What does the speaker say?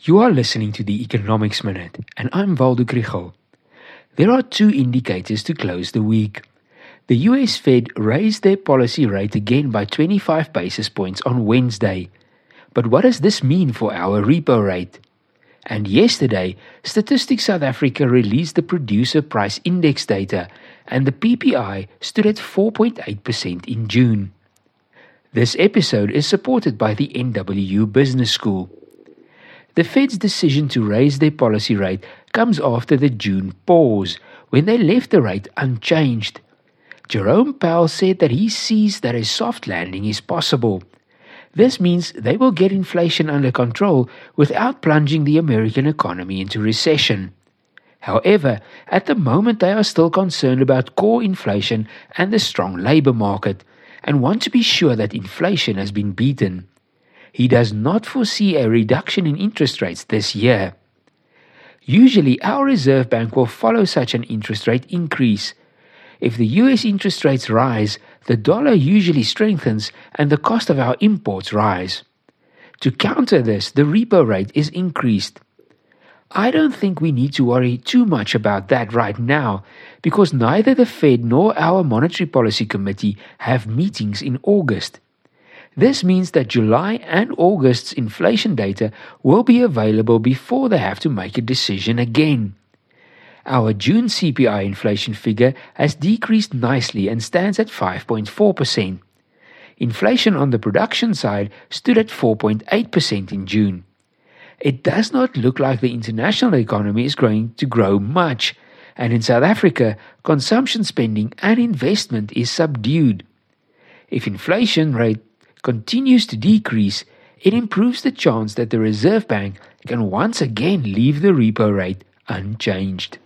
You are listening to the Economics Minute, and I'm Waldo Krugell. There are two indicators to close the week. The US Fed raised their policy rate again by 25 basis points on Wednesday. But what does this mean for our repo rate? And yesterday, Statistics South Africa released the producer price index data, and the PPI stood at 4.8% in June. This episode is supported by the NWU Business School. The Fed's decision to raise their policy rate comes after the June pause, when they left the rate unchanged. Jerome Powell said that he sees that a soft landing is possible. This means they will get inflation under control without plunging the American economy into recession. However, at the moment they are still concerned about core inflation and the strong labor market and want to be sure that inflation has been beaten he does not foresee a reduction in interest rates this year. Usually, our Reserve Bank will follow such an interest rate increase. If the US interest rates rise, the dollar usually strengthens and the cost of our imports rise. To counter this, the repo rate is increased. I don't think we need to worry too much about that right now because neither the Fed nor our Monetary Policy Committee have meetings in August. This means that July and August's inflation data will be available before they have to make a decision again. Our June CPI inflation figure has decreased nicely and stands at 5.4%. Inflation on the production side stood at 4.8% in June. It does not look like the international economy is going to grow much, and in South Africa, consumption spending and investment is subdued. If inflation rate continues to decrease, it improves the chance that the Reserve Bank can once again leave the repo rate unchanged.